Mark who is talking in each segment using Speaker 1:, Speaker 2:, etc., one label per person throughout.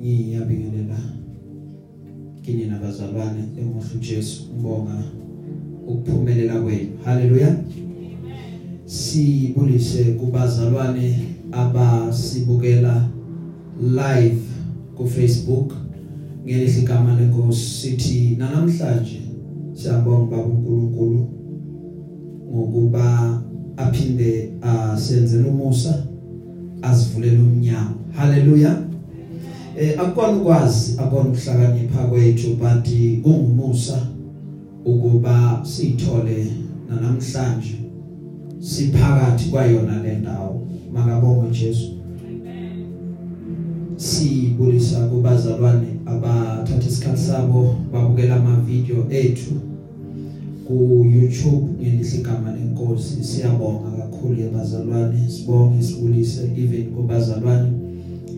Speaker 1: ngiyabingelela? Kini nabazalwane engohle uJesu ngibonga ukuphumelela kwenu. Haleluya. Sibulise kubazalwane abasibukela live ku Facebook ngelihle igama lenkosi sithi namhlanje siyabonga baba uNkulunkulu ngokuba aphinde asenzele umusa asivulele umnyango. Haleluya. Eh akukona ukwazi akukona ukuhlakanipha kwethu but kungumusa ukuba sithole namhlanje siphakathi kwayona le ndawo. Makabonge Jesu. Sibulisa kubazalwane abathatha isikhathi sabo babukela ama video ethu ku YouTube ngelihle igama lenkosi. Siyabonga kakhulu yabazalwane sibonge sibulise even kubazalwane.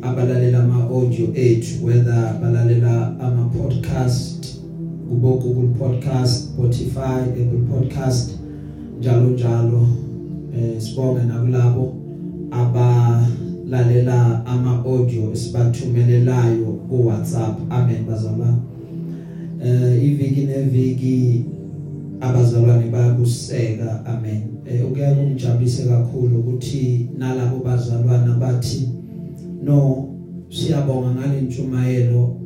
Speaker 1: Abalalela ama audio ethu whether balalela ama podcast kubo Google Podcast Spotify Apple Podcast njalo njalo eh sibonge nakulabo abalalela ama audio esibathumelelayo ku WhatsApp amen bazalwane eh iviki neviki abazalwane bayakuseka amen. Eh ukuya kungijabulise kakhulu ukuthi nalabo bazalwane bathi no siyabonga ngale ntshumayelo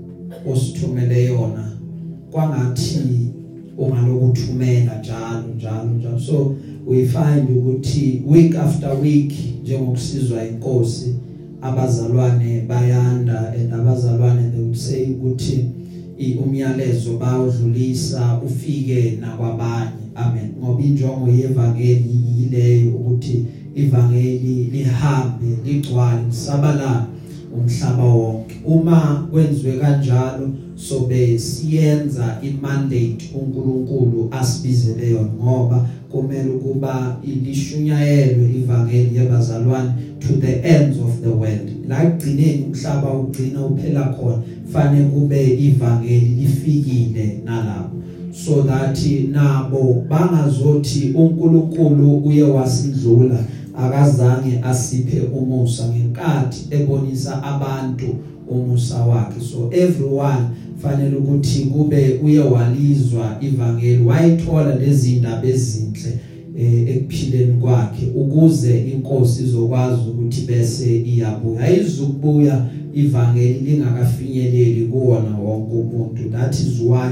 Speaker 1: osithumele yona. Kwangathi ungalokuthumela njalo njalo njalo. So we find ukuthi week after week njengokusizwa inkosi abazalwane bayanda and abazalwane they would say ukuthi umyalezo bawudlulisa ufike nakwabanye. Amen. Ngoba injongo yevangeli yileyo ukuthi ivangeli lihambe ligcwale lisabalala umhlaba wonke. Uma kwenziwe kanjalo sobe siyenza imandate uNkulunkulu asibizele yona ngoba kumele ukuba ilishunyayelwe ivangeli yabazalwane to the ends of the world. La kugcineni umhlaba ugcina uphela khona fanele kube ivangeli lifikile nalapho. So that nabo bangazothi uNkulunkulu uye wasidlula akazange asiphe umusa ngenkathi ebonisa abantu umusa wakhe. So everyone fanele ukuthi kube uye walizwa ivangeli wayithola lezi ndaba ezinhle ekuphileni kwakhe ukuze inkosi izokwazi ukuthi bese iyabuya. Ayizukubuya ivangeli lingakafinyeleli kuwona wonke umuntu. That is why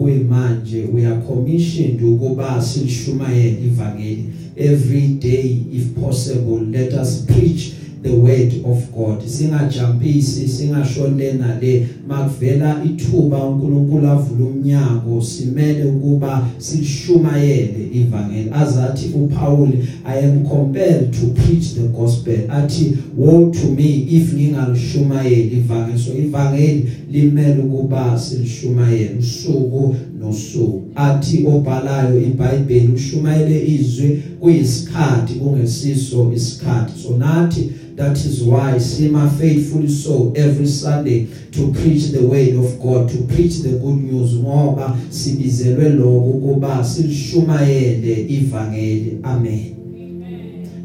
Speaker 1: kuyimanje we are commissioned ukuba silishumayele ivangeli. Every day if possible let us preach the word of God. Singajampisi singashonela le makuvela ithuba uNkulunkulu avula umnyango. Simele ukuba sishumayele ivangeli azathi uPaul I am compelled to preach the gospel. Athi woe to me if ngingalishumayeli ivangeli so ivangeli limele ukuba silishumayele usuku nosuku athi obhalayo iBhayibheli ushumayele izwi kuyisikhathi kungesiso isikhathi. So nathi that is why sima faithfully so every sunday to preach the word of God to preach the good news ngoba sibizelwe lokho kuba silishumayele ivangeli. Amen.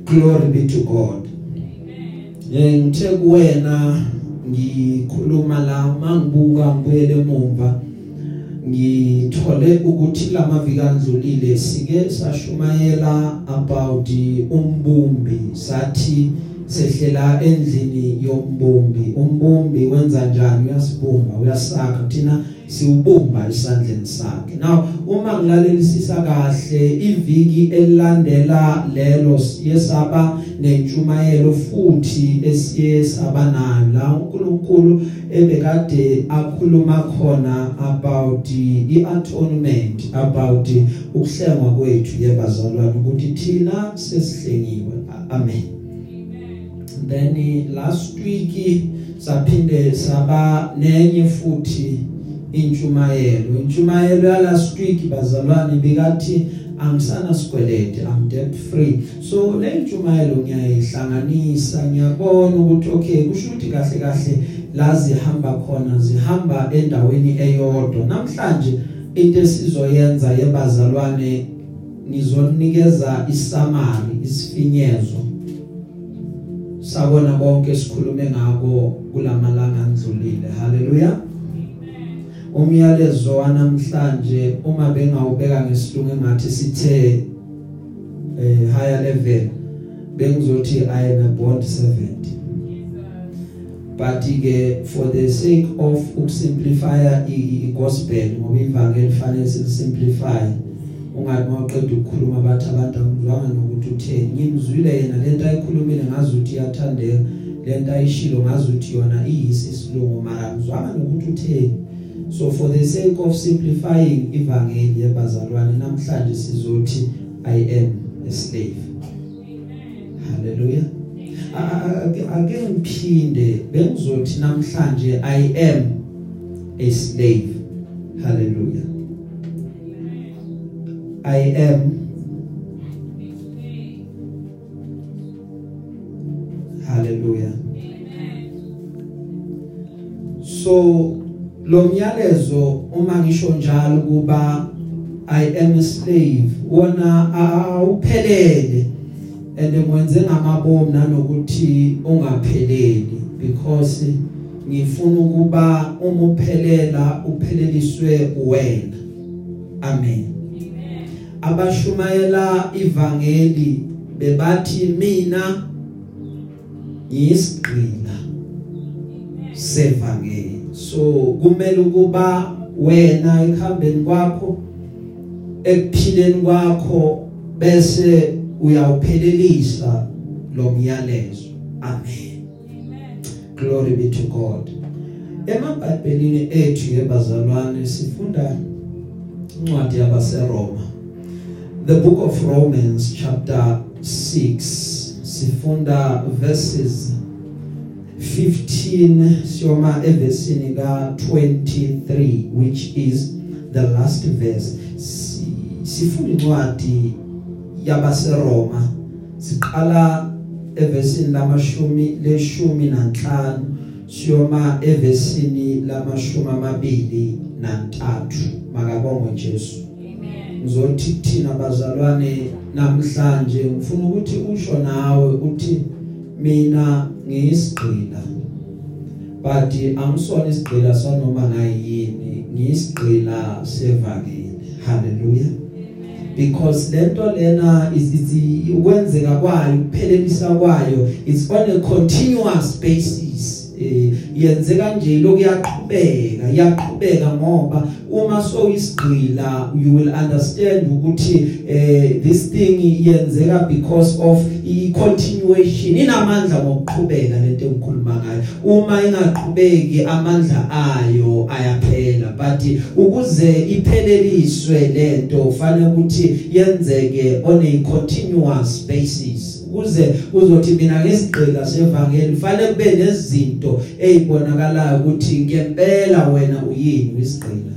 Speaker 1: Glory be to God. Amen. Ngithe kuwena ngikhuluma la mangibuka ngibuyele emuva. Ngithole ukuthi lamaviki andlulile sike sashumayela about umbumbi. Sathi sehlela endlini yombumbi. Umbumbi wenza njani? Uyasibumba uyasakha thina siubumba esandleni sakhe. Now uma ngilalelisisa kahle iviki elilandela lelo yesaba nentshumayelo futhi esiye sabanayo la uNkulunkulu ebekade akhuluma khona about iatonement about ukuhlengwa kwethu yebazalwane ukuthi thina sesihlengiwe. Amen. Then last week saphinde saba nenye futhi intshumayelo. Intshumayelo ya last week bazalwane bekathi angisana sikwelede I'm debt free. So le ntshumayelo ngiyayihlanganisa ngiyabona ukuthi okay kusho ukuthi kahle kahle la zihamba khona zihamba endaweni eyodwa. Namhlanje into esizoyenza yebazalwane ngizonikeza isamari isifinyezo sabona konke esikhulume ngako kulamalanga andlulile. Haleluya umyalezo wanamhlanje uma bengawubeka ngesilungu engathi sithe eh higher level bengizothi i am a bond servant. But ke for the sake of ukusimplify igospel ngoba ivangeli fanele simplify ungathi mawuqeda ukukhuluma bathi abantu angizwanga nokuthi utheni ngimzwile yena lento ayikhulumile ngazuthi iyathandeka lento ayishilo ngazuthi yona iyisi isilungu mara ngizwanga nokuthi utheni so for the sake of simplifying ivangeli yebazalwane namhlanje sizothi i am a slave. Haleluya ake ngiphinde bengizothi namhlanje i am a slave. Haleluya i am haleluya so lo myalezo uma ngisho njalo kuba i am a slave. Wona awuphelele and ngwenze ngamabomu nanokuthi ungapheleli because ngifuna ukuba uma uphelela upheleliswe wena amen. Abashumayela ivangeli bebathi mina ngiyisigqila sevangeli. So kumele ukuba wena ekhambeni kwakho ekuphileni kwakho bese uyawuphelelisa lo myalezo. Amen. Glory be to god. Emabhayibhelini ethu yebazalwane sifunda incwadi yabaseRoma. The book of romans chapter 6 sifunda verses 15 siyoma evesini ka 23 which is the last verse. Sifunda incwadi yabaseRoma. Siqala evesini lamashumi leshumi nanhlanu siyoma evesini lamashumi amabili nantathu. Makabongwe Jesu. Amen. Ngizothi kuthina bazalwane namhlanje ngifuna ukuthi usho nawe uthi mina ngiyisigqila. But angisona isigqila sanoma ngayini ngiyisigqila sevangeli. Haleluya because lento lena is ukwenzeka kwayo kuphelelisa kwayo it's on a continuous basis. Eh yenzeka nje lokuyaqhubeka iyaqhubeka ngoba uma soyisigqila you will understand ukuthi eh this thing yenzeka because of i continuation inamandla ngokuqhubeka lento engikhuluma ngayo. Uma ingaqhubeki amandla ayo ayaphela but ukuze ipheleliswe lento kufanele ukuthi yenzeke on a continuous basis. Ukuze uzothi mina ngesigqila sevangeli kufanele kube nezinto ezibonakalayo ukuthi ngempela wena uyini isigqila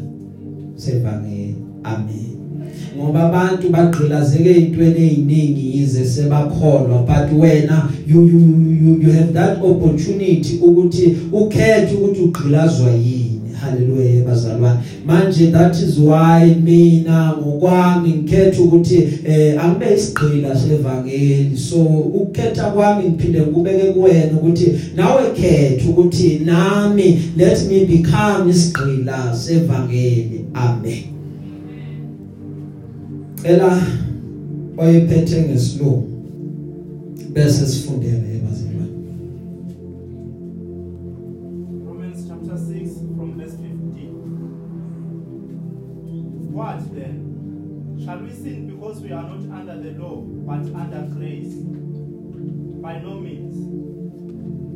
Speaker 1: sevangeli. Amen. Ngoba abantu bagqilazeke ezintweni eziningi yize sebakholwa but wena you you you, you have that opportunity ukuthi ukhethe ukuthi ugqilazwa yini. Haleluya bazalwane. Manje that is why mina ngokwami ngikhetha ukuthi eh angibe isigqila sevangeli. So ukukhetha kwami ngiphinde ngikubeke kuwena ukuthi nawe khetha ukuthi nami let me become isigqila sevangeli. Amen. Ela oyiphethe ngesilungu bese sifundele ebazalwane
Speaker 2: the law, but under grace? By no means.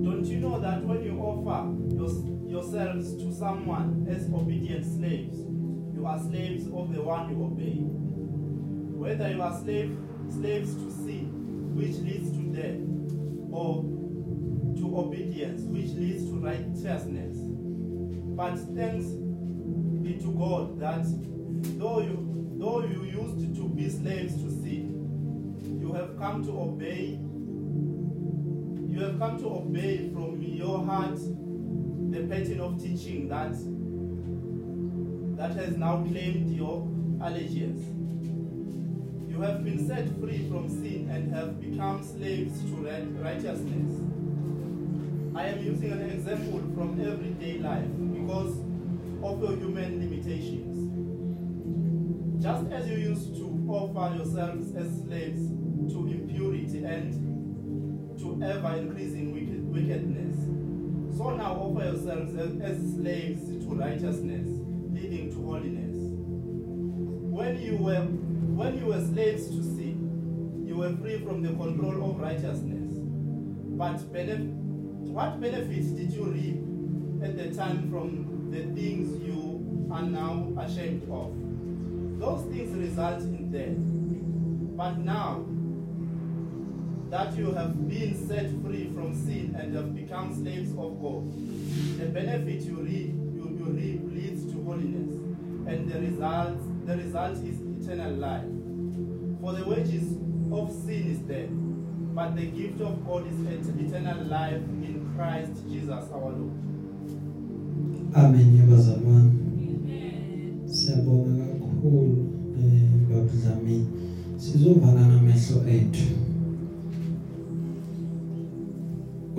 Speaker 2: Don't you know that when you offer your, yourselves to someone as obedient slaves, you are slaves of the one you obey? Whether you are slave, slaves to sin, which leads to death, or to obedience, which leads to righteousness. But thanks be to God that though you though you used to be slaves to sin, you have come to obey. You have come to obey from your heart the pattern of teaching that that has now claimed your allegiance. You have been set free from sin and have become slaves to righteousness. I am using an example from everyday life because of your human limitations. Just as you used to offer yourselves as slaves to impurity and to ever increasing wicked, wickedness, so now offer yourselves as, as slaves to righteousness, leading to holiness. When you were when you were slaves to sin, you were free from the control of righteousness. But benef- what benefits did you reap at the time from the things you are now ashamed of? Those things result in death. But now that you have been set free from sin and have become slaves of God, the benefit you reap, you, you reap leads to holiness, and the result, the result is eternal life. For the wages of sin is death, but the gift of God is et- eternal life in Christ Jesus our Lord.
Speaker 1: Amen yabazalwane. Siyabonga kakhulu eh babudlamini. Sizovala namehlo ethu.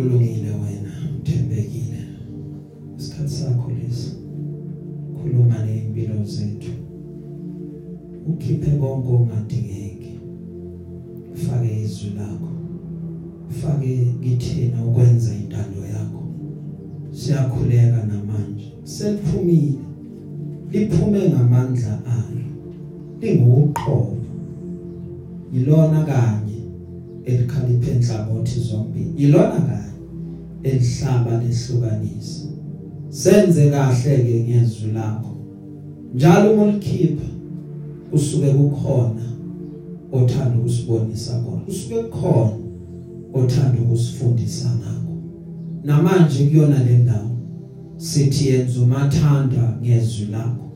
Speaker 1: Ulungile wena, uthembekile. Isikhathi sakho lesi. Khuluma neimpilo zethu. Ukhiphe konke ongadingeki. Fake izwi lakho. Fake kithina ukwenza intando yakho. siyakhuleka namanje seliphumile liphume ngamandla alo linguqobo yilona kanye elikhalipha enhlabothi zombili yilona kanye elihlaba lehlukanisa senze kahle ke ngezwi lakho. Njalo uma ulikhipha usuke kukhona othanda ukusibonisa khona. Usuke kukhona othanda ukusifundisa ngakho. Namanje kuyona le ndawo sithi yenza umathanda ngezwi lakho.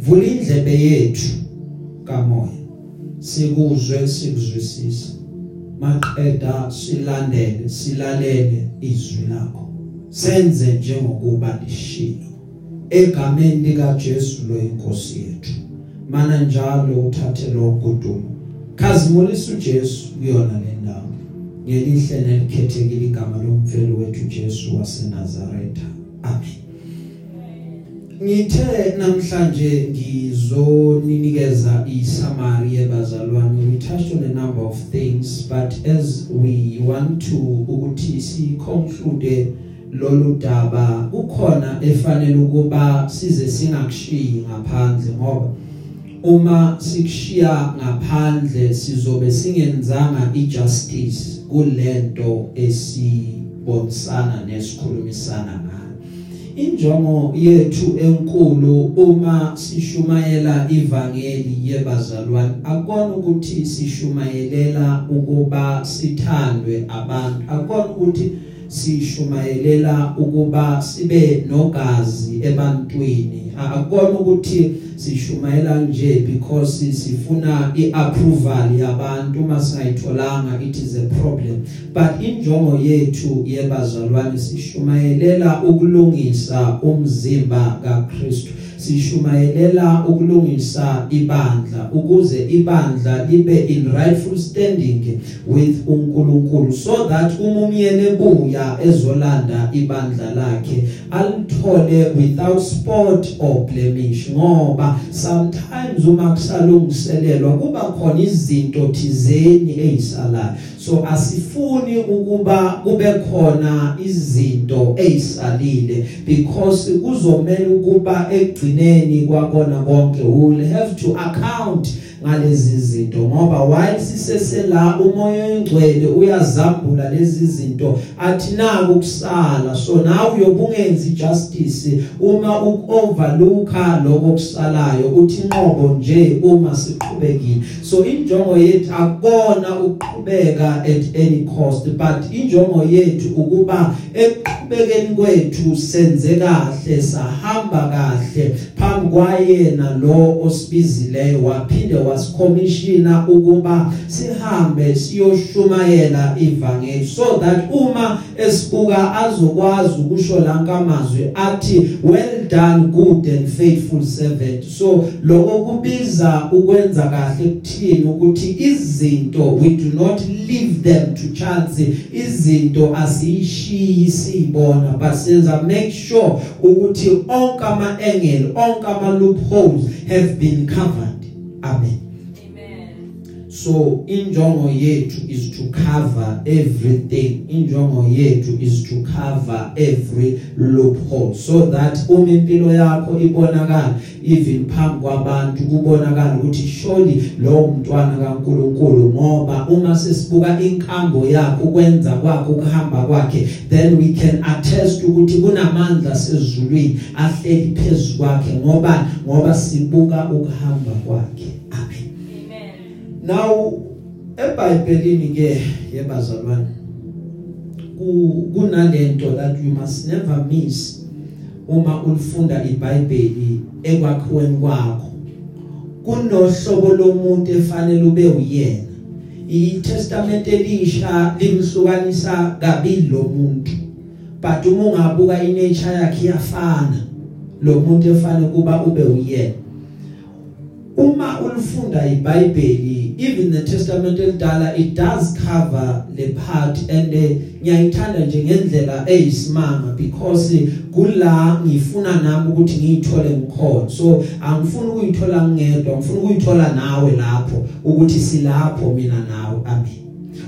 Speaker 1: Vula indlebe yethu kamoya. Sikuzwe sikuzwisisa maqeda silandele silalele izwi lakho. Senze njengokuba lishilo egameni lika Jesu lo inkosi yethu mana njalo uthathe lo nkudumo khazimulisa uJesu kuyona le ndawo. Ngelihle nelikhethekile igama lomfelo wethu Jesu waseNazaretha. Amen. Ngithe namhlanje ngizoninikeza isummary yebazalwane we touched on a number of things but as we want to ukuthi si conclude lolu daba kukhona efanele ukuba size singakushiyi ngaphandle ngoba uma sikushiya ngaphandle sizobe singenzanga ijustice kulento esibonisana nesikhulumisana ngayo. Injongo yethu enkulu uma sishumayela ivangeli yebazalwane akona ukuthi sishumayelela ukuba sithandwe abantu akona ukuthi sishumayelela ukuba sibe nogazi ebantwini. Akona ukuthi sishumayela nje because sifuna iapproval yabantu uma singayitholanga it is a problem. But injongo yethu yebazalwane sishumayelela ukulungisa umzimba kaKristu. Sishumayelela ukulungisa ibandla ukuze ibandla libe in rightful standing with uNkulunkulu so that uma umyeni ebuya ezolanda ibandla lakhe. Alithole without spot or blemish ngoba sometimes uma kusalungiselelwa kuba khona izinto thizeni ezisalayo so asifuni ukuba kube khona izinto ezisalile because kuzomela ukuba egcineni kwakona konke. We will have to account ngalezi zinto ngoba while sisesela umoya oyingcwele uyazambula lezi zinto. Athi naku kusala so nawe uyobungenzi justice uma uoverlooka lokho kusalayo uthi inqobo nje uma siqhubekile. So injongo yethu akona ukuqhubeka at any cost but injongo yethu ukuba ekuqhubekeni kwethu senze kahle sahamba kahle phambi kwayena lo osibizileyo waphinde wasikomishina ukuba sihambe siyoshumayela ivangeli so that uma esibuka azokwazi ukusho lankamazwi athi well done good and faithful servant. So lokho kubiza ukwenza kahle kuthini? Ukuthi izinto we do not leave them to chance. Izinto asiyishiyi sibona but senza make sure ukuthi onke ama engel onke ama loopholes have been covered. Amen. So injongo yethu is to cover everything. Injongo yethu is to cover every loophole so that uma impilo yakho ibonakala even phambi kwabantu kubonakala ukuthi surely lo mntwana kaNkuluNkulu ngoba uma sesibuka inkambo yakho ukwenza kwakho ukuhamba kwakhe then we can attest ukuthi kunamandla sezulwini ahleli phezulu kwakhe ngoba ngoba sibuka ukuhamba kwakhe. Now eBhayibhelini ke yebazalwane ku kunalento that you must never miss uma ulifunda iBhayibheli ekwakhiweni kwakho. Kunohlobo lomuntu efanele ube uyena. iTestament elisha limhlukanisa kabili lo muntu but uma ungabuka inature yakhe iyafana lo muntu efanele kuba ube uyena. Uma ulifunda iBhayibheli even the testament elidala it does cover le part and ngiyayithanda nje ngendlela eyisimanga because kula ngifuna nami ukuthi ngiyithole ngikhona so angifuni ukuyithola ngedwa ngifuna ukuyithola nawe lapho ukuthi silapho mina nawe. Amen.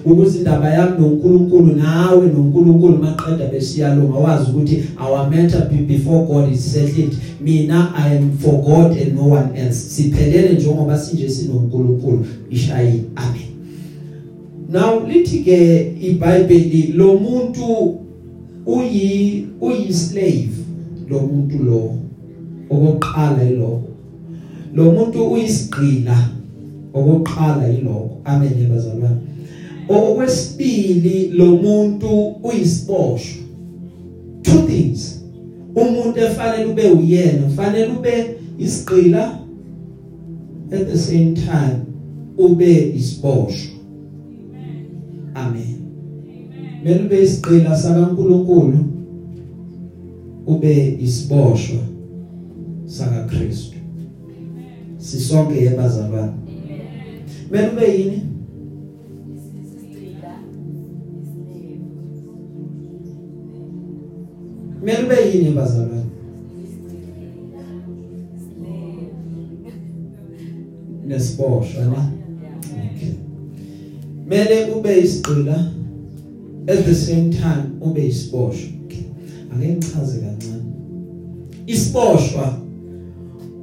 Speaker 1: Ukuze indaba yami noNkulunkulu nawe noNkulunkulu maqeda besiyalunga wazi ukuthi our matter before God is settled. Mina i am for God and no one else. Siphelele njengoba sinje sinoNkulunkulu ishayini amen. Now lithi ke iBhayibheli lo muntu uyi uyi slave lo muntu lo. Okokuqala yiloko lo muntu uyisigqila okokuqala yiloko amen yabazalwane. Okwesibili lo muntu uyisiboshwa two things. Umuntu efanele ube uyena fanele ube isiqila at the same time ube isiboshwa amen. Mele ube isiqila sakaNkuluNkulu ube isiboshwa saka Kristu sisonke yebazalwane mele ube yini? Mele ube yini bazalwane nesiboshwa ne? Okay. Mele ube isiqila at the same time ube isiboshwa ake ngichaze kancane. Isiboshwa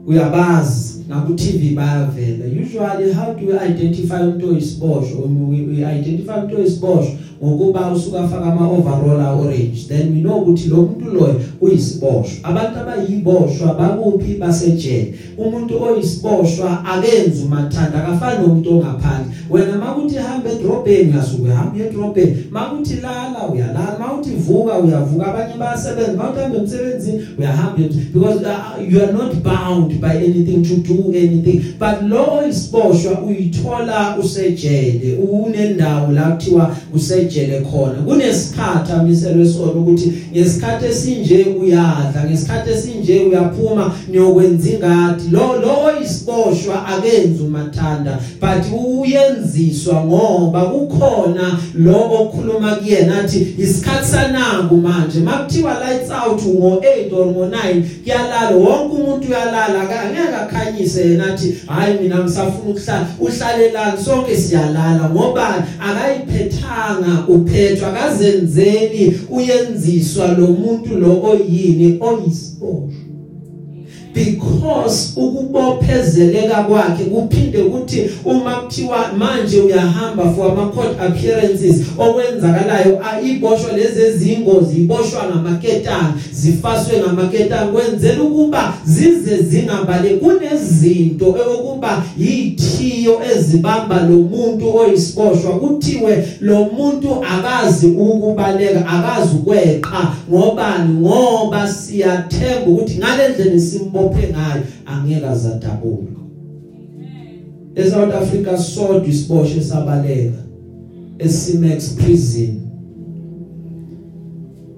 Speaker 1: uyabazi naku TV bayavela. Usually how do you identify umuntu oyisiboshwa we identify umuntu oyisiboshwa ngokuba usuka afaka ama overall orange then we know ukuthi lo muntu loyo uyisiboshwa abantu abayiboshwa bakuphi basejele. Umuntu oyisiboshwa akenzi umathanda akafani nomuntu ongaphandle. Wena makuthi hamba edrobheni uyasuka uhamba edrobheni. Makuthi lala uyalala. Makuthi vuka uyavuka. Abanye bayasebenza. Makuthi hamba emsebenzini uyahamba because uh, you are not bound by anything to do anything. But lo oyisiboshwa uyithola usejele. Unendawo la kuthiwa usejele khona. Kunesikhathi amiselwe sona ukuthi ngesikhathi esinje uyadla. Ngesikhathi esinje uyaphuma niyokwenza ingadi. Lo lo oyisiboshwa akenzi umathanda but uyenziswa ngoba kukhona lo okhuluma kuyena athi isikhathi sanangu manje. Makuthiwa lights out ngo8 or ngo9 kuyalala. Wonke umuntu uyalala. Angeke akhanyise yena athi hayi mina ngisafuna ukuhlala uhlalelani sonke siyalala. Ngoba akayiphethanga uphethwa akazenzeli uyenziswa lo muntu lo oyini oyisiboshwa because ukubophezeleka kwakhe kuphinde ukuthi uma kuthiwa manje uyahamba for ama court appearances okwenzakalayo iboshwa lezi ezingozi iboshwa ngamaketani zifaswe ngamaketani kwenzela ukuba zize zingabale kunezinto ekokuba yithiyo ezibamba lo muntu oyisiboshwa kuthiwe lo muntu akazi ukubaleka akazi ukweqa. Ngobani? Ngoba siyathemba ukuthi ngalendlela simbo ambophe ngayo angeke azadabuka eSouth Africa sodwa isiboshwe sabaleka eSimex prison.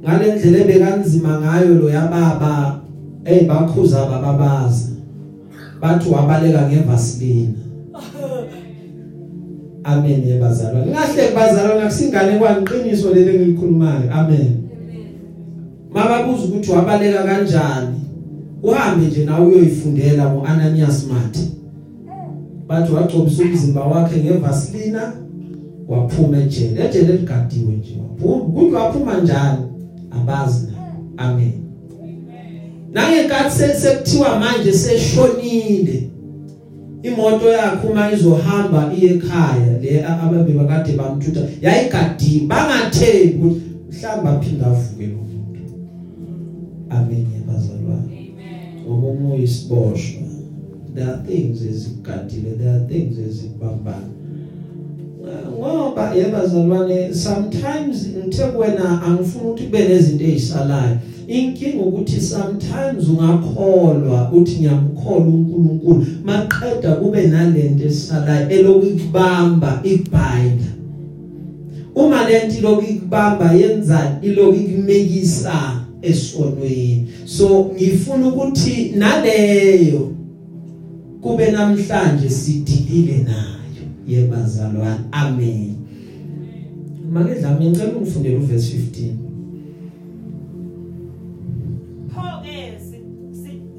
Speaker 1: Ngalendlela ebekanzima ngayo lo yababa eyibakhuza bababaza bathi wabaleka ngevaseline amen yebazalwane ngahle kubazalwane akusingane kwaniqiniso leli engilikhulumayo amen. Mababuza ukuthi wabaleka kanjani? Uhambe nje nawe uyoyifundela ngoAnanias Mathi. Bathi wagcobisa umzimba wakhe ngevaselina waphuma ejele. Ejele ligadiwe nje waphuma. Ukuthi waphuma njani abazi na amen. Nangenkathi sekuthiwa manje seshonile imoto yakhe uma izohamba iye ekhaya le ababe bakade bamthutha yayigadiwe. Bangathembi ukuthi mhlamba aphinda avuke lo muntu. Amen yabazalwane amen ngoba umoya isiboshwa there are things ezigadile there are things ezibambana ngoba yabazalwane sometimes ngithe kuwena angifuni ukuthi kube nezinto ezisalayo inkinga ukuthi sometimes ungakholwa uthi ngiyamkholwa uNkulunkulu maqeda kube nalento esalayo elokubamba ibinda uma lento lokubamba yenza ilokumekisa esonweni. So ngifuna ukuthi naleyo kube namhlanje sidilile nayo. Yebazalwane amen. Make dlame ngicela ungifundele uverse 15
Speaker 3: Pho-ke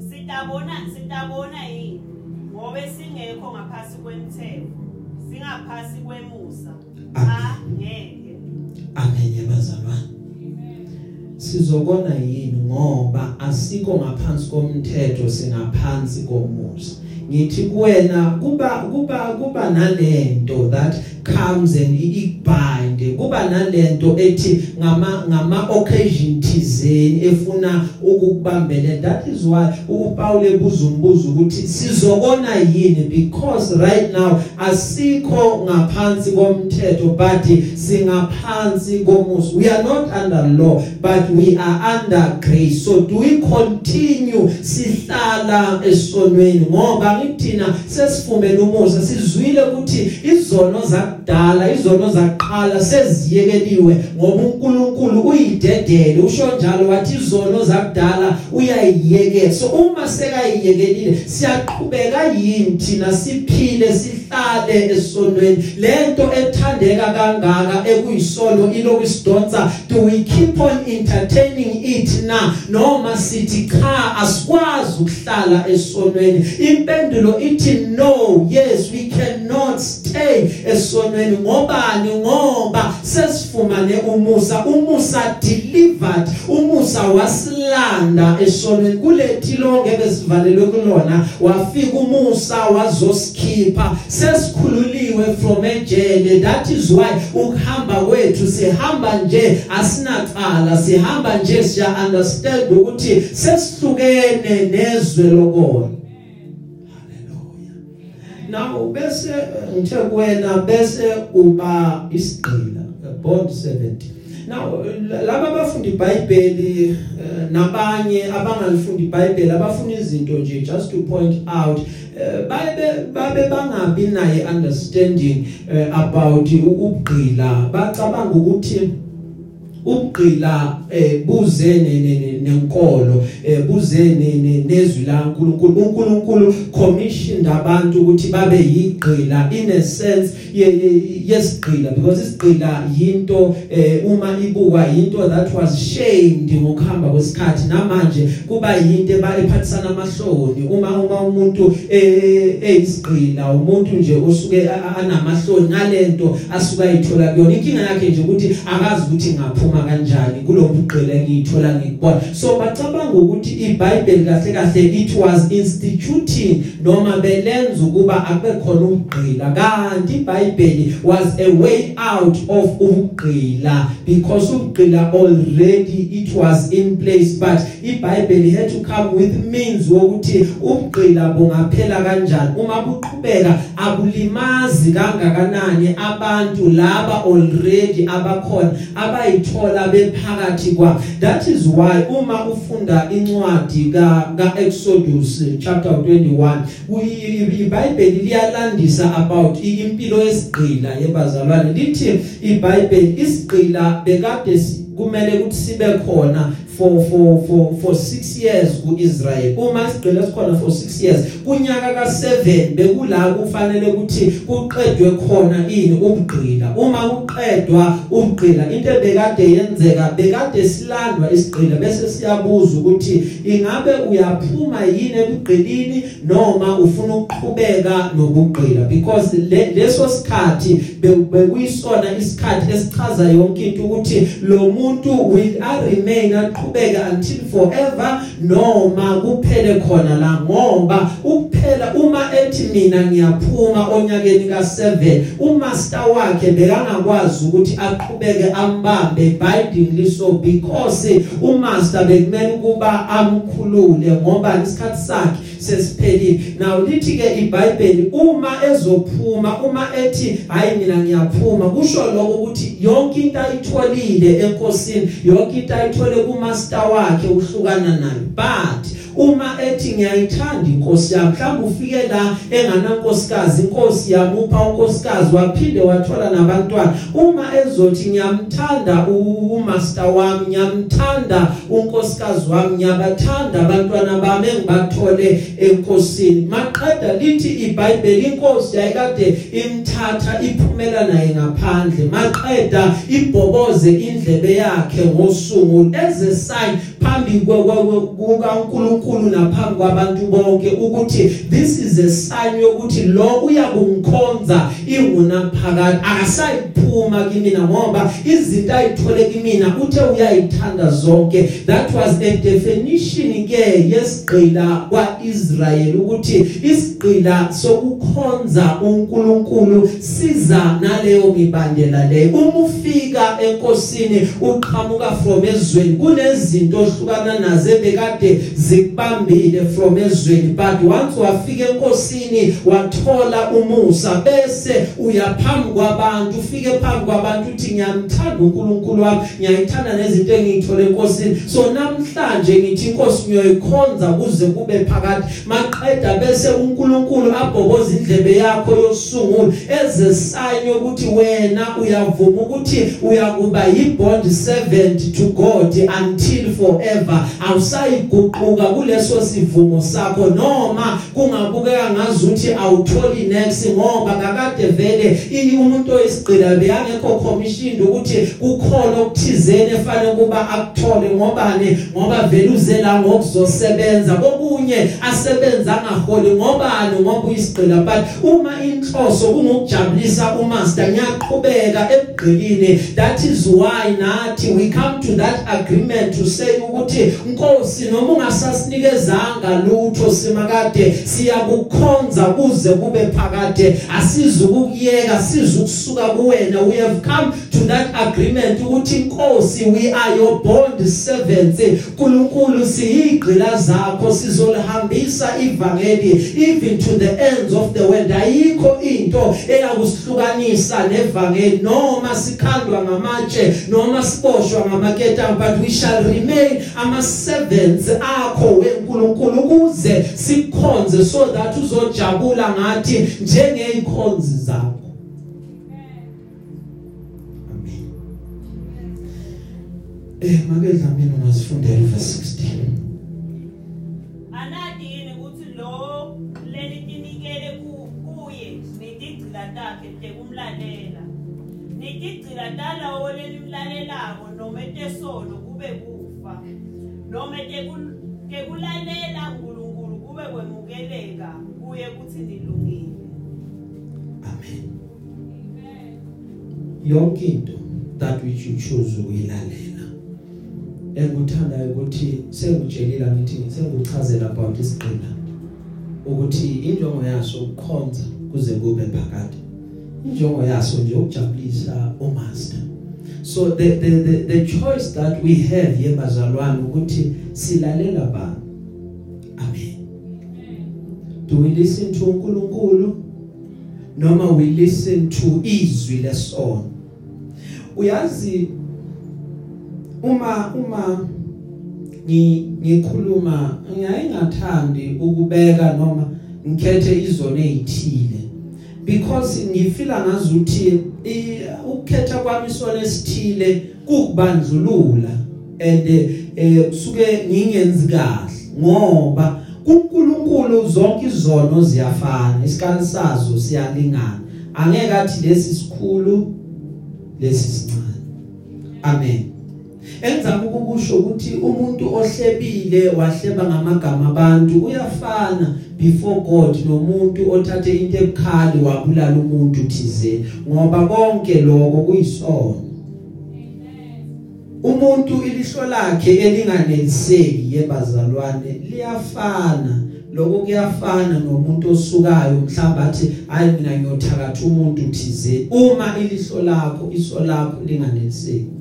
Speaker 3: sitabona sitabona yini? Ngoba singekho ngaphasi kwemthetho singaphasi kwemusa. Cha ngeke
Speaker 1: amen yebazalwane sizobona yini ngoba asikho ngaphansi komthetho singaphansi komusa. Ngithi kuwena kuba kuba kuba nalento that comes and ibind. Kuba nalento ethi ngama ngama occasion thizeni efuna ukukubambela that is why uPaul ebuza umbuzo ukuthi sizobona yini? Because right now asikho ngaphansi komthetho but singaphansi komusa we are not under law but we are under grace. So do we continue sihlala esonweni? Ngoba ngithina sesifumene umusa sizwile ukuthi izono zakudala izono zaqala seziyekeliwe ngoba uNkulunkulu uyidedele. Usho njalo wathi izono zakudala uyayiyekela. So uma sekayiyekelile siyaqhubeka yini thina? Siphile sihlale esonweni. Lento ethandeka kangaka ekuyisono ilokusidonsa do we keep on entertaining it na? Noma sithi cha asikwazi ukuhlala esonweni. Impendulo ithi no yes we cannot stay esonweni. Ngobani ngoba sesifumane umusa umusa delivered. Umusa wasilanda esonweni. Kulethi lonke besivalelwe kulona. Wafika umusa wazosikhipha. Sesikhululiwe from ejele. That is why ukuhamba kwethu sihamba nje asinaqala sihamba nje siya understand ukuthi sesihlukene nezwe lokona. Now bese ngithe kuwena bese uba isigqila bond 70 now laba abafundi iBhayibheli nabanye abangalifundi iBhayibheli abafuna izinto nje just to point out babe babe bangabi naye understanding about ubugqila. Bacabanga ukuthi ubugqila eh buze nenkolo eh buze nezwi la uNkulunkulu. uNkulunkulu commissioned abantu ukuthi babe yigqila in a sense yesigqila because isigqila yinto eh uma ibuka yinto that was shamed ngokuhamba kwesikhathi. Namanje kuba yinto ephathisana amahloni. Uma uma umuntu eyisigqila umuntu nje osuke anamahloni ngalento asuka ayithola kuyona. Inkinga yakhe nje ukuthi akazi ukuthi ngaphuma kanjani kulobugqila engiyithola ngikubona. So bacabanga ukuthi iBhayibheli kahle kahle it was instituting noma belenza ukuba abe khona ubugqila kanti iBhayibheli was a way out of ubugqila because ubugqila already it was in place. But iBhayibheli had to come with means wokuthi ubugqila bungaphela kanjani. Uma buqhubeka abulimazi kangakanani abantu laba already abakhona abayithola ukuthola bephakathi kwa. That is why uma ufunda incwadi ka ka Exodus chapter 21 iBhayibheli liyalandisa about impilo yesigqila yebazalwane. Lithi iBhayibheli isigqila bekade kumele ukuthi sibe khona for for for for 6 years kuIsrael uma sigcina sikhona for 6 years kunyaka ka7 bekula kufanele ukuthi kuqedwe khona ini ubugqila uma kuqedwa ubugqila into ebekade yenzeka bekade silandwa isigqila bese siyabuza ukuthi ingabe uyaphuma yini ebugqilini noma ufuna ukuqhubeka nokugqila? Because leso sikhathi bekuyisona isikhathi esichaza yonke into ukuthi lo muntu will remain aqhubeka until forever noma kuphele khona la ngoba ukuphela uma ethi mina ngiyaphuma onyakeni ka7 umaster wakhe bekangakwazi ukuthi aqhubeke ambambe bindingly so because umaster bekumele ukuba amkhulule ngoba isikhathi sakhe sesiphelile. Now lithi ke iBhayibheli uma ezophuma uma ethi hayi mina ngiyaphuma kusho lokho ukuthi yonke into ayitholile enkosini yonke into ayithole kumaster wakhe uhlukana nayo. But uma ethi ngiyayithanda inkosi yami. Mhlawumbe ufike la enganankosikazi inkosi yamupha unkosikazi waphinde wathola nabantwana. Uma ezothi ngiyamthanda umaster wami ngiyamthanda unkosikazi wami ngiyabathanda abantwana bami engibathole enkosini. Maqeda lithi iBhayibheli inkosi yayikade imthatha iphumela naye ngaphandle. Maqeda ibhoboze indlebe yakhe ngosungu as a sign phambi kukaNkulunkulu naphambi kwabantu bonke ukuthi this is a sign yokuthi lo uyakungikhonza inguna phakathi. Akasayiphuma kimina ngoba izinto ayithole kimina uthe uyayithanda zonke. That was a definition ke yesigqila kwaIsrael ukuthi isigqila sokukhonza uNkulunkulu siza naleyo mibandela leyo uma ufika enkosini uqhamuka from ezweni kunezinto ohlukana nazo ebekade zikubambile from ezweni but once wafika enkosini wathola umusa. Bese uyaphambi kwabantu ufike phambi kwabantu uthi ngiyamthanda uNkulunkulu wami ngiyayithanda nezinto engiyithole enkosini. So namhlanje ngithi inkosi ngiyoyikhonza kuze kube phakathi. Maqeda bese uNkulunkulu abhoboza indlebe yakho yosungula eze sign ukuthi wena uyavuma ukuthi uyakuba yibond servant to God until forever. Awusayiguquka kuleso sivumo sakho noma kungabukeka ngazuthi awutholi next ngoba kakade vele umuntu oyisigqila beyangekho commissioned ukuthi kukhona okuthizene efanele kuba akuthole ngobani ngoba vele uzela ngokuzosebenza. Kokunye asebenza ngaholi ngobani ngoba uyisigqila but uma inhloso kungukujabulisa umaster ngiyaqhubeka ebugqilini that is why nathi we come to that agreement to say ukuthi Nkosi noma ungasasinikezanga lutho simakade siyakukhonza kuze kube phakade. Asizukuyeka sizukusuka kuwena. We have come to that agreement ukuthi Nkosi we are your bond servants. uNkulunkulu siyigqila zakho sizolihambisa ivangeli even to the ends of the world. Ayikho into eyakusihlukanisa nevangeli. Noma sikhandwa ngamatshe noma siboshwa ngamaketanga but we shall remain ama servants akho. weNkulunkulu ukuze sikhonze so that uzojabula ngathi njengezikhonzi zakho. Amen. Eh make dlamini ungasifundela verse 16
Speaker 3: anadini ukuthi lo leli tinikele kuye nitigcila takhe tekumlalela nitigcila talawo lelimlalelako noma etesolo kube kufa. Noma tekulalela uNkulunkulu kube kwemukeleka kuye kuthi nilungile.
Speaker 1: Amen. Yonke into that which you choose ukuyilalela enguthandayo ukuthi sengitshelile ngithi senguchazela about isiqina ukuthi injongo yaso ukukhonza kuze kube phakade injongo yaso nje ukujabulisa umaster. So the the the, the choice that we have yebazalwane ukuthi silalela bani? Amen. Do we listen to uNkulunkulu? Noma we listen to izwi lesono? Uyazi uma uma ngi- ngikhuluma ngiyayingathandi ukubeka noma ngikhethe izone ezithile because ngifila ngazuthi ukukhetha kwami isona esithile kukubandlulula and eh kusuke ngingenzi kahle ngoba kuNkulunkulu zonke izono ziyafana isikali sazo siyalingana. Angeke athi lesi sikhulu lesi sincane. Amen. Engizama ukukusho ukuthi umuntu ohlebile wahleba ngamagama abantu uyafana. Before God nomuntu othathe into ebukhali wabulala umuntu thizeni ngoba konke lokho kuyisono. Umuntu ilihlo lakhe elinganeliseki yebazalwane liyafana. Lokho kuyafana nomuntu osukayo mhlawumbe athi hayi mina ngiyothakatha umuntu thizeni uma ilihlo lakho iso lakho linganeliseki.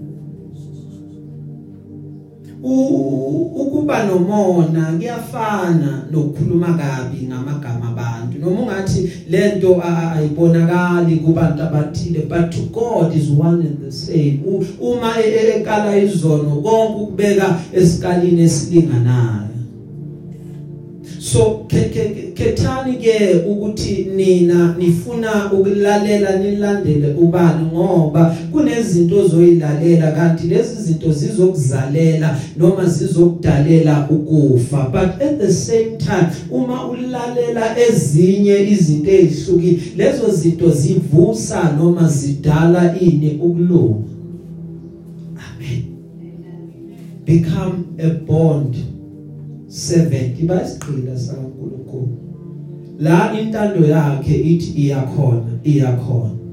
Speaker 1: Ukuba nomona kuyafana nokukhuluma kabi ngamagama abantu. Noma ungathi lento a- a- ayibonakali kubantu abathile but to God is one and the same. U- uma e- e- ekala izono konke ukubeka esikalini esilinganayo. So khethani ke ukuthi nina nifuna ukulalela nilandele ubani ngoba kunezinto ozoyilalela kanti lezi zinto zizokuzalela noma zizokudalela ukufa. But at the same time uma ulalela ezinye izinto ezihlukile lezo zinto zivusa noma zidala ini ukulunga. Amen. Become a bond 70 basigqila sakaNkulunkulu. La intando yakhe ithi iyakhona iyakhona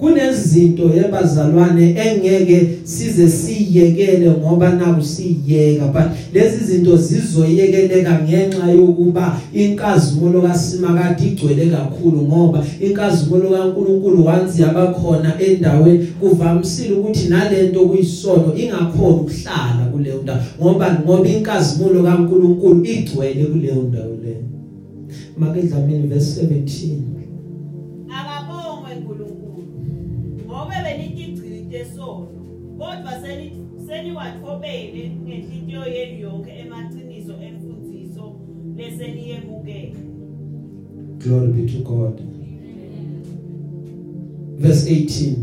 Speaker 1: kunezinto yebazalwane engeke size siyekele ngoba naku siyeka but lezi zinto zizoyekeleka ngenxa yokuba inkazimulo kaSimakade igcwele kakhulu ngoba inkazimulo kaNkuluNkulu once yabakhona endaweni kuvamisile ukuthi nalento kuyisono ingakhona ukuhlala kuleyo ndawo ngoba ngoba inkazimulo kaNkuluNkulu igcwele kuleyo ndawo leyo make dlamini verse 17
Speaker 3: seniwathobele ngenhliziyo yenu yonke emaqiniso emfundiso leseniyemukele
Speaker 1: Glory be to God. Verse 18.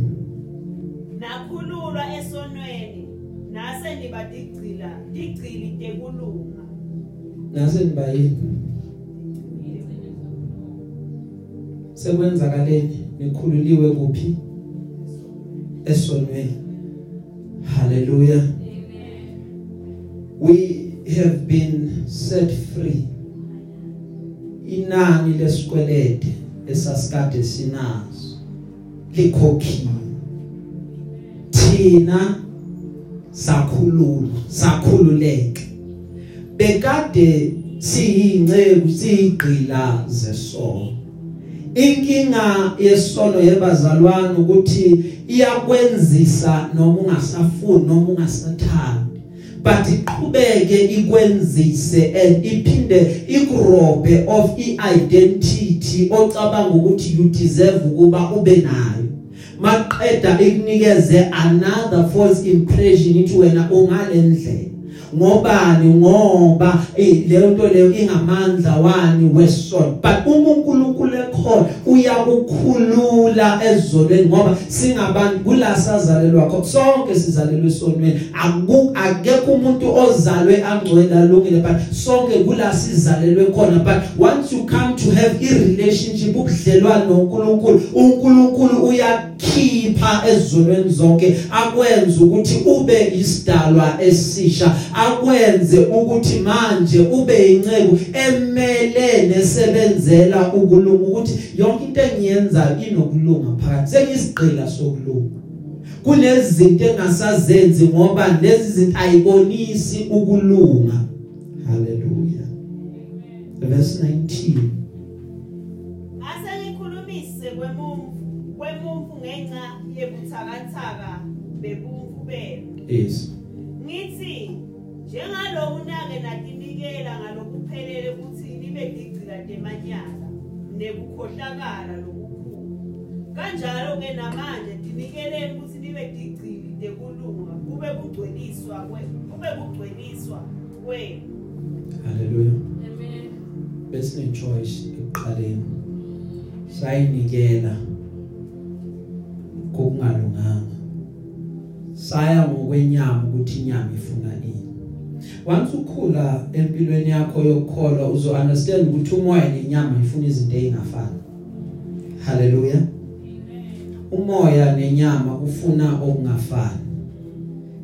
Speaker 3: nakhululwa esonweni nase nibadigcila digcili tekulunga
Speaker 1: Nase nibayini sekwenzakaleni nikhululiwe kuphi? Esonweni. Hallelujah. We have been set free. Inani lesikwelede esasikade sinazo likhokhiwe. Thina sakhululwa, sakhululeka. Bekade siyingceku siyigqila zesono. Inkinga yesono yebazalwane ukuthi iyakwenzisa noma ungasafuni noma ungasathandi. But iqhubeke ikwenzise and iphinde ikurobhe of iidentity ocabanga ukuthi you deserve ukuba ube nayo. Maqeda ikunikeze another false impression ithi wena ungalendlela ngobani? Ngoba leyo nto leyo ingamandla wani wesono but uma uNkulunkulu ekhona uyakukhulula ezolweni ngoba singabantu kulasazalelwa khona sonke sizalelwe esonweni. Akekho umuntu ozalwe angcwele alungile but sonke kulasizalelwe khona but once you come to have i relationship ubudlelwano noNkulunkulu uNkulunkulu uyakhipha ezolweni zonke. Akwenza ukuthi ube isidalwa esisha. Akwenze ukuthi manje ube inceku emele nesebenzela ukulunga ukuthi yonke into engiyenza inokulunga phakathi. Sengisigqila sokulunga. Kunezinto engasazenzi ngoba lezi zinto ayibonisi ukulunga. Haleluya verse 19
Speaker 3: ase ngikhulumise kwemumfu kwemumfu ngenxa yebuthakathaka bebumfu benu.
Speaker 1: Yes.
Speaker 3: Ngithi njengaloku nake natinikela ngalokuphelele ukuthi nibe digcila temanyala nekukhohlakala lokukhulu. Kanjalo ke namanje dinikeleni ukuthi nibe digcili tekulunga kube kugcweliswa kube kugcweliswa kwenu
Speaker 1: haleluya
Speaker 4: Amen.
Speaker 1: besine choice ekuqaleni. Sayinikela kokungalunganga saya ngokwenyama ukuthi inyama ifuna ini. Once ukhula empilweni yakho yokukholwa uzo understand ukuthi umoya nenyama ifuna izinto ezingafani haleluya umoya nenyama kufuna okungafani.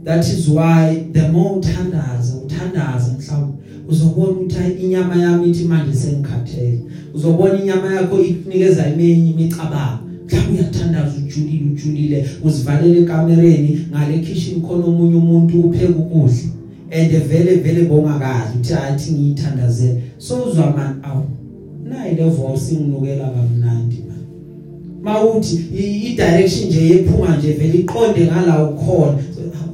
Speaker 1: That is why the more uthandaza uthandaza mhlawumbe uzobona ukuthi hayi inyama yami ithi manje sengikhathele. Uzobona inyama yakho ikunikeza eminye imicabango. Mhlawumbe uyathandaza ujulile ujulile uzivalele ekamereni ngale kitchen khona omunye umuntu upheka ukudla. And vele vele bongakazi uthi athi ngiyithandazele so uzwa man awu nayi le voice inginukela kamnandi mawuthi i direction nje yephuma nje vele iqonde ngala ukhona.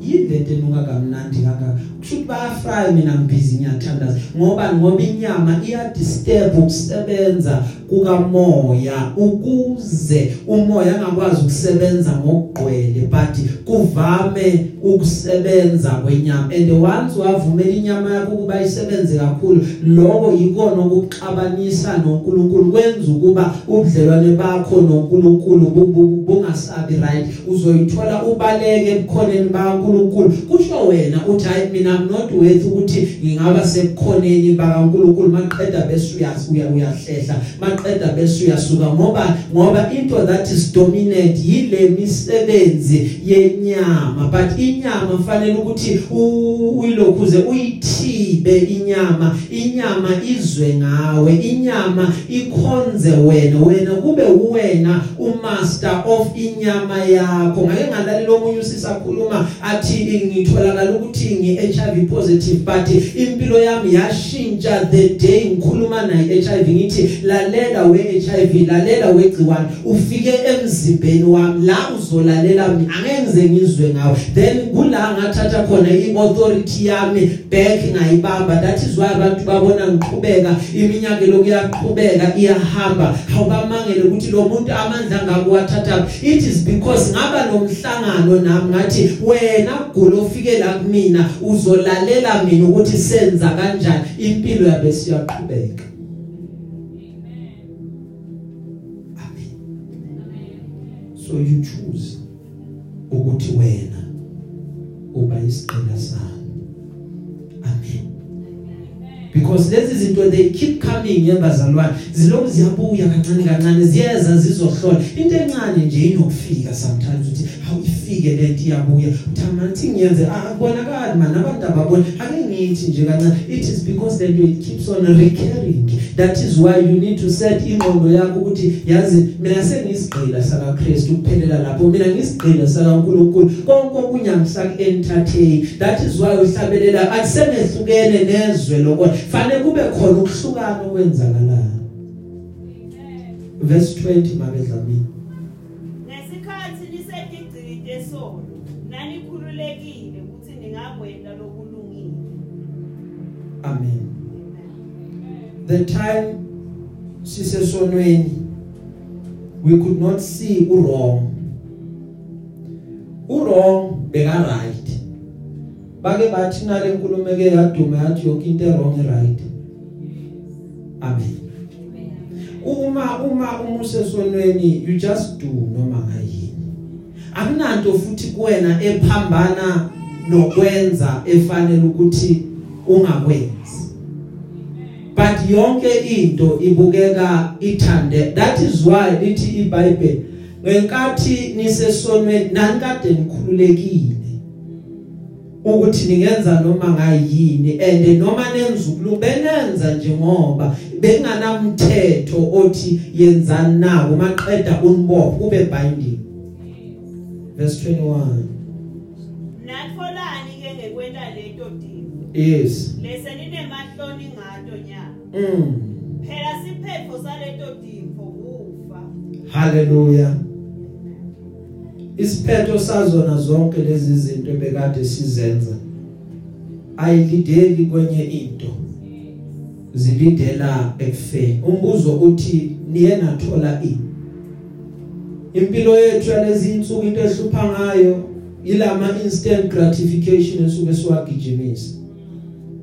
Speaker 1: Yini lento enuka kamnandi kangaka? Kusho ukuthi bayafry mina ngibhizi ngiyathandaza. Ngoba ngoba inyama iya disturb ukusebenza kukamoya ukuze umoya angakwazi ukusebenza ngokugqwele but kuvame ukusebenza kwenyama. And once wavumela inyama yakho ukuba isebenze kakhulu lokho yikona ukuxabanisa noNkulunkulu. Kwenza ukuba ubudlelwane bakho noNkulunkulu bungasabi right. Uzoyithola ubaleke ebukhoneni bakaNkulunkulu. Kusho wena uthi hayi mina I'm not worth ukuthi ngingaba sebukhoneni bakaNkulunkulu maqeda bese uyahlehla maqeda bese uyasuka ngoba ngoba into that is dominant yile misebenzi yenyama. But inyama kufanele ukuthi uyilokhuze uyithibe inyama. Inyama izwe ngawe inyama ikhonze wena. Wena kube uwena umaster of inyama yakho. Ngake ngalalela omunye usisakhuluma athi ngitholakala ukuthi ngi HIV positive but impilo yami yashintsha the day ngikhuluma naye HIV ngithi lalela we HIV lalela wegciwane ufike emzimbeni wami la uzolalela mina angeke ngize ngizwe ngawe then kula ngathatha khona iauthority yami back ngayibamba. That is why abantu babona ngiqhubeka iminyaka lokuyaqhubeka iyahamba. Awubamangele ukuthi lo muntu amandla ngakuwathatha it is because ngaba nomhlangano nami ngathi wena gulo ufike la kumina uzolalela mina ukuthi senza kanjani. Impilo yabe siyaqhubeka so you choose ukuthi wena uba isiqela sami amen. Because lezi zinto they keep coming yembazalwane ziloku ziyabuya kancane kancane ziyeza zizohlola into encane nje inokufika sometimes uthi how ifike lento iyabuya. Uthamanthi ngiyenze akubonakali man abantu ababona ake ngithi nje kancane it is because that it keeps on recurring. That is why you need to set ingqondo yakho ukuthi yazi mina sengisigqila saka Christ ukuphelela lapho. Mina ngisigqila saka uNkulunkulu konke okunyangisaka entertain. That is why uhlabelela akusenehlukene nezwe lokho fanele kube khona ukuhlukana okwenzakalayo. Verse 20 mabedlamini amen. The time sisesonweni we could not see wrong wrong beka right bake bathi nale nkulumo eke yadume yathi yonke into wrong right amen. Uma uma umusesonweni you just do noma ngayini. Akunanto futhi kuwena ephambana nokwenza efanele ukuthi ungakwenzi. But yonke into ibukeka ithande. That is why lithi iBhayibheli ngenkathi nisesonweni nanikade nikhululekile ukuthi ningenza noma ngayini and noma nenza ukulubenenza nje ngoba benganamthetho othi yenzani nako maqeda unibopho kube binding. Verse 21 yes.
Speaker 3: Lese ninemahloni ngato nyalo
Speaker 1: mm.
Speaker 3: Phela siphetfo saleto dimo kufa.
Speaker 1: Haleluya isiphetho sazona zonke lezi zinto ebekade sizenza ayilideli kwenye into. Zilidela ekufeni umbuzo uthi niye nathola ini impilo yethu yalezi insuku into ehlupha ngayo ilama instant gratification esuke siwagijimisa.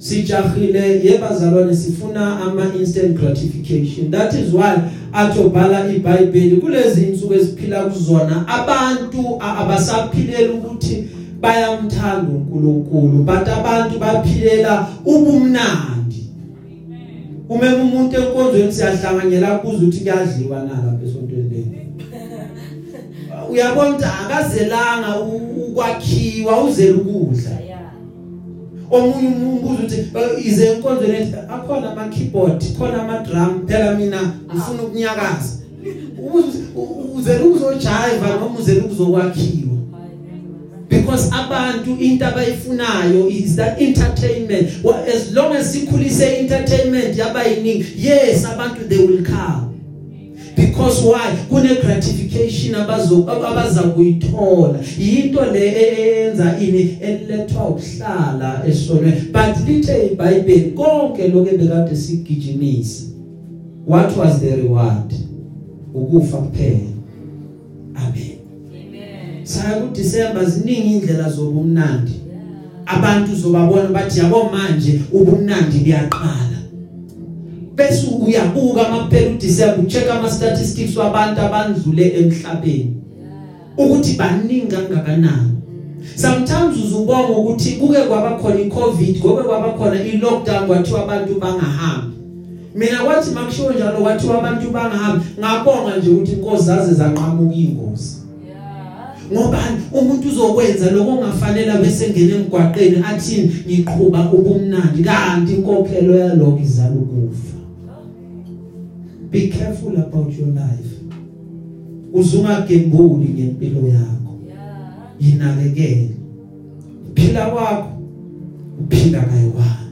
Speaker 1: Sijahile yebazalwane sifuna ama instant gratification. That is why athobhala iBhayibheli kulezi insuku esiphila kuzona abantu abasaphilela ukuthi bayamthanda uNkulunkulu but abantu baphilela ubumnandi. Uma umuntu enkonzweni siyahlanganyela kuze ukuthi kuyadliwa nala besontweni leli uyabona akazelanga ukwakhiwa uzela ukudla. Omunye umbuzo uthi ize enkonzweni akhona ama keyboard khona ama drum phela mina ngifuna ukunyakaza. Uzela ukuzojiva noma uzela ukuzokwakhiwa? Because abantu into abayifunayo is that entertainment. Well, as long as sikhulise entertainment yabayiningi yes abantu they will come. Because why? Kune gratification abazo abaza kuyithola. Into le eyenza ini elethwa ukuhlala esonwe but lithe iBhayibheli konke lokho bekade sigijimisa what was the reward? Ukufa kuphela. Amen. Saya ku December ziningi indlela zobumnandi. Abantu zobabona bathi yabo manje ubumnandi buyaqala. Bese uyabuka amaphela uDecember ucheck ama statistics wabantu abandlule emhlabeni. Ukuthi baningi kangakanani. Sometimes uzubonga ukuthi kuke kwaba khona iCovid gobe kwaba khona ilockdown kwathiwa abantu bangahambi. Mina kwathi makushiwo njalo kwathiwa abantu bangahambi ngabonga nje ukuthi inkosi zaze zanqamuka ingozi ngoba umuntu uzokwenza lokho ongafanele bese ngene emgwaqeni athi ngiqhubha ubumnandi. Kanti inkokhelo yalokho izala ukufa be careful about your life. Uzungagembuli ngempilo yakho. Yinakekele. Phila kwakho uphila kayiwani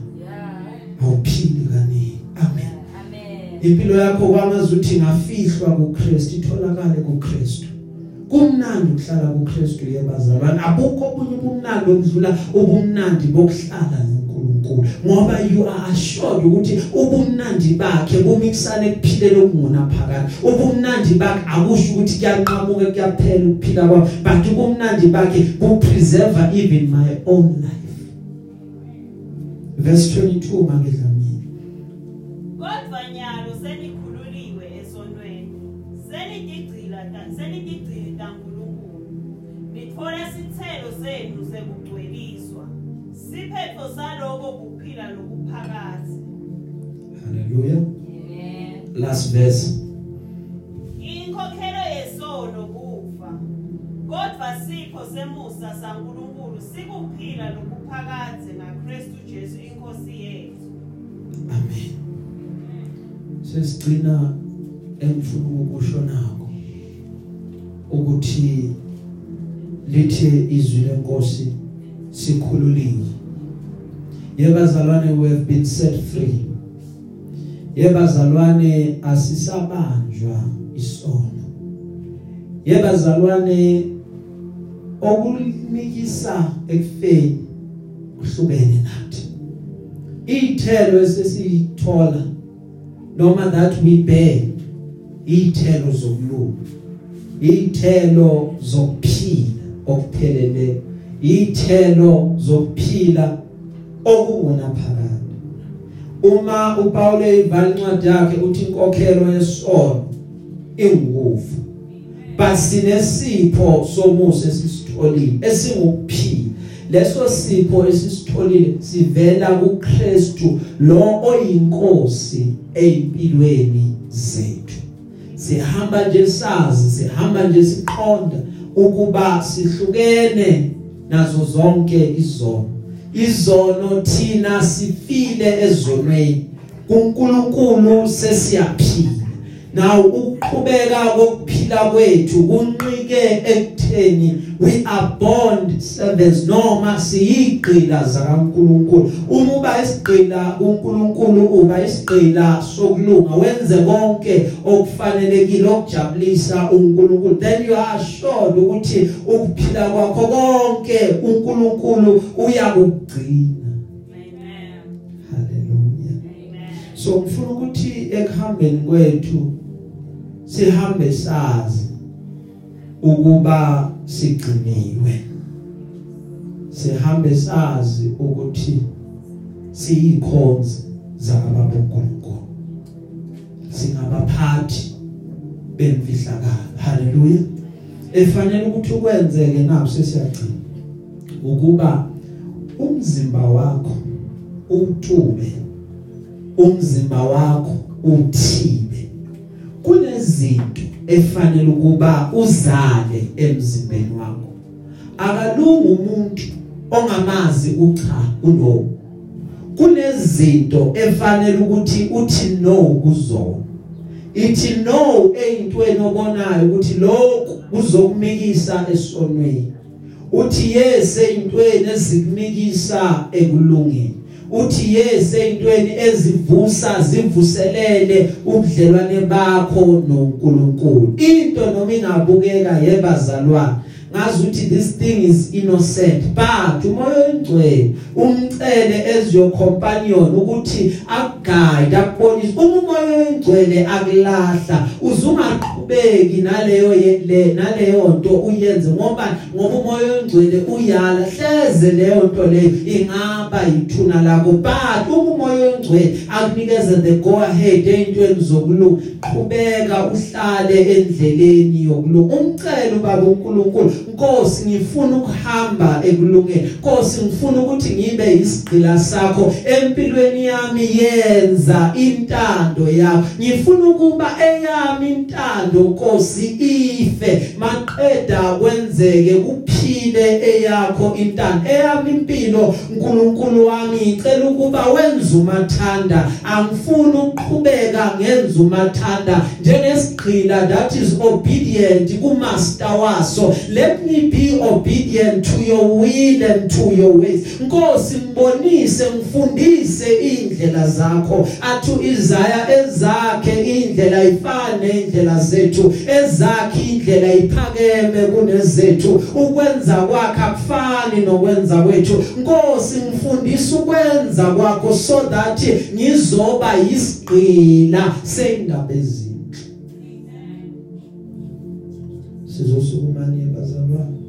Speaker 1: awuphili kaningi amen. Impilo yakho kwamazuthi ngafihlwa kuKristu itholakale kuKristu. Kumnandi ukuhlala kuKristu yebazalwane abukho obunye ubumnandi okudlula ubumnandi bokuhlala noNkulunkulu ngoba you are assured ukuthi ubumnandi bakhe bumixane kuphilele okungona phakade ubumnandi bakhe akusho ukuthi kuyanqamuka kuyaphela ukuphila kwami but ubumnandi bakhe bu preserve even my own life. Verse 22 mangedla hallelujah. Last verse.
Speaker 3: Inkokhelo yesono kufa. Kodwa sipho semusa saNkulunkulu sikuphila lokuphakathi ngaKristu Jesu inkosi yethu.
Speaker 1: Amen. Sesigcina engifuna ukusho nako ukuthi lithe izwi lenkosi sikhululiwe yebazalwane we have been set free. Yebazalwane asisabanjwa isono. Yebazalwane okulmikisa ekufeni kuhlubene nathi. Ithelo esesithola noma that we bear ithelo zokulunga ithelo zokuphila okuphelele ithelo zokuphila okubona phakade uma uPaul eyivala incwadi yakhe uthi inkokhelo yesono ingukufa basinesipho somusa esisitholile esingukuphila leso sipho esisitholile sivela kuKristu lo oyinkosi ezimpilweni zethu. Sihamba nje sazi sihamba nje siqonda ukuba sihlukene nazo zonke izono. Izono thina sifile ezonweni. kuNkulunkulu sesiyaphila. Now ukuqhubeka kokuphila kwethu kunqike ekutheni we are bond servants noma siyigqila zakaNkuluNkulu uma uba isigqila kuNkuluNkulu uba isigqila sokulunga wenze konke okufanelekile okujabulisa uNkulunkulu then you are assured ukuthi ukuphila kwakho konke uNkulunkulu uyakugcina. So ngifuna ukuthi ekuhambeni kwethu sihambe sazi ukuba sigciniwe. Sihambe sazi ukuthi siyikhonzi zakababonkulunkulu singabaphathi bemfihlakalo. Haleluya efanele ukuthi ukwenzeke naku sesiyagcina ukuba umzimba wakho utube umzimba wakho uthibe kunezinto efanele ukuba uzale emzimbeni wakho. Akalungi umuntu ongamazi ucha uno kunezinto efanele ukuthi uthi no kuzona ithi no eyintweni obonayo ukuthi lokhu kuzokumikisa esonweni. Uthi yes eyintweni ezikumikisa ekulungeni. Uthi yes eyintweni ezivusa zivuselele ubudlelwane bakho noNkulunkulu. Into noma ingabukeka yebazalwane ngazi ukuthi this thing is innocent. But umoya oyingcwele umcele as your companion ukuthi akuguide akubonise. Uma umoya oyingcwele akulahla uzungaqhubeki naleyo le naleyo nto uyenze ngoba ngoba umoya oyingcwele uyala hleze leyo nto leyo ingaba yithuna lakho. But uma umoya oyingcwele akunikeze the go ahead eyintweni zokulunga qhubeka uhlale endleleni yokulunga. Umcelo baba uNkulunkulu Nkosi ngifuna ukuhamba ekulungeni. Nkosi ngifuna ukuthi ngibe isigqila sakho. Empilweni yami yenza intando yakho. Ngifuna ukuba eyami intando Nkosi ife. Maqeda kwenzeke kuphile eyakho intando. Eyami impilo uNkulunkulu wami ngicela ukuba wenze umathanda. Angifuni ukuqhubeka ngenza umathanda. Njengesigqila that is obedient kumaster waso. Let me be obedient to your will and to your ways. Nkosi ngibonise ngifundise indlela zakho. Athu Isaya ezakhe indlela ifane indlela zethu. Ezakhe indlela iphakeme kunezethu. Ukwenza kwakhe akufani nokwenza kwethu. Nkosi ngifundisa ukwenza kwakho so that ngizoba isigqila sendaba sizosukumani bazalwane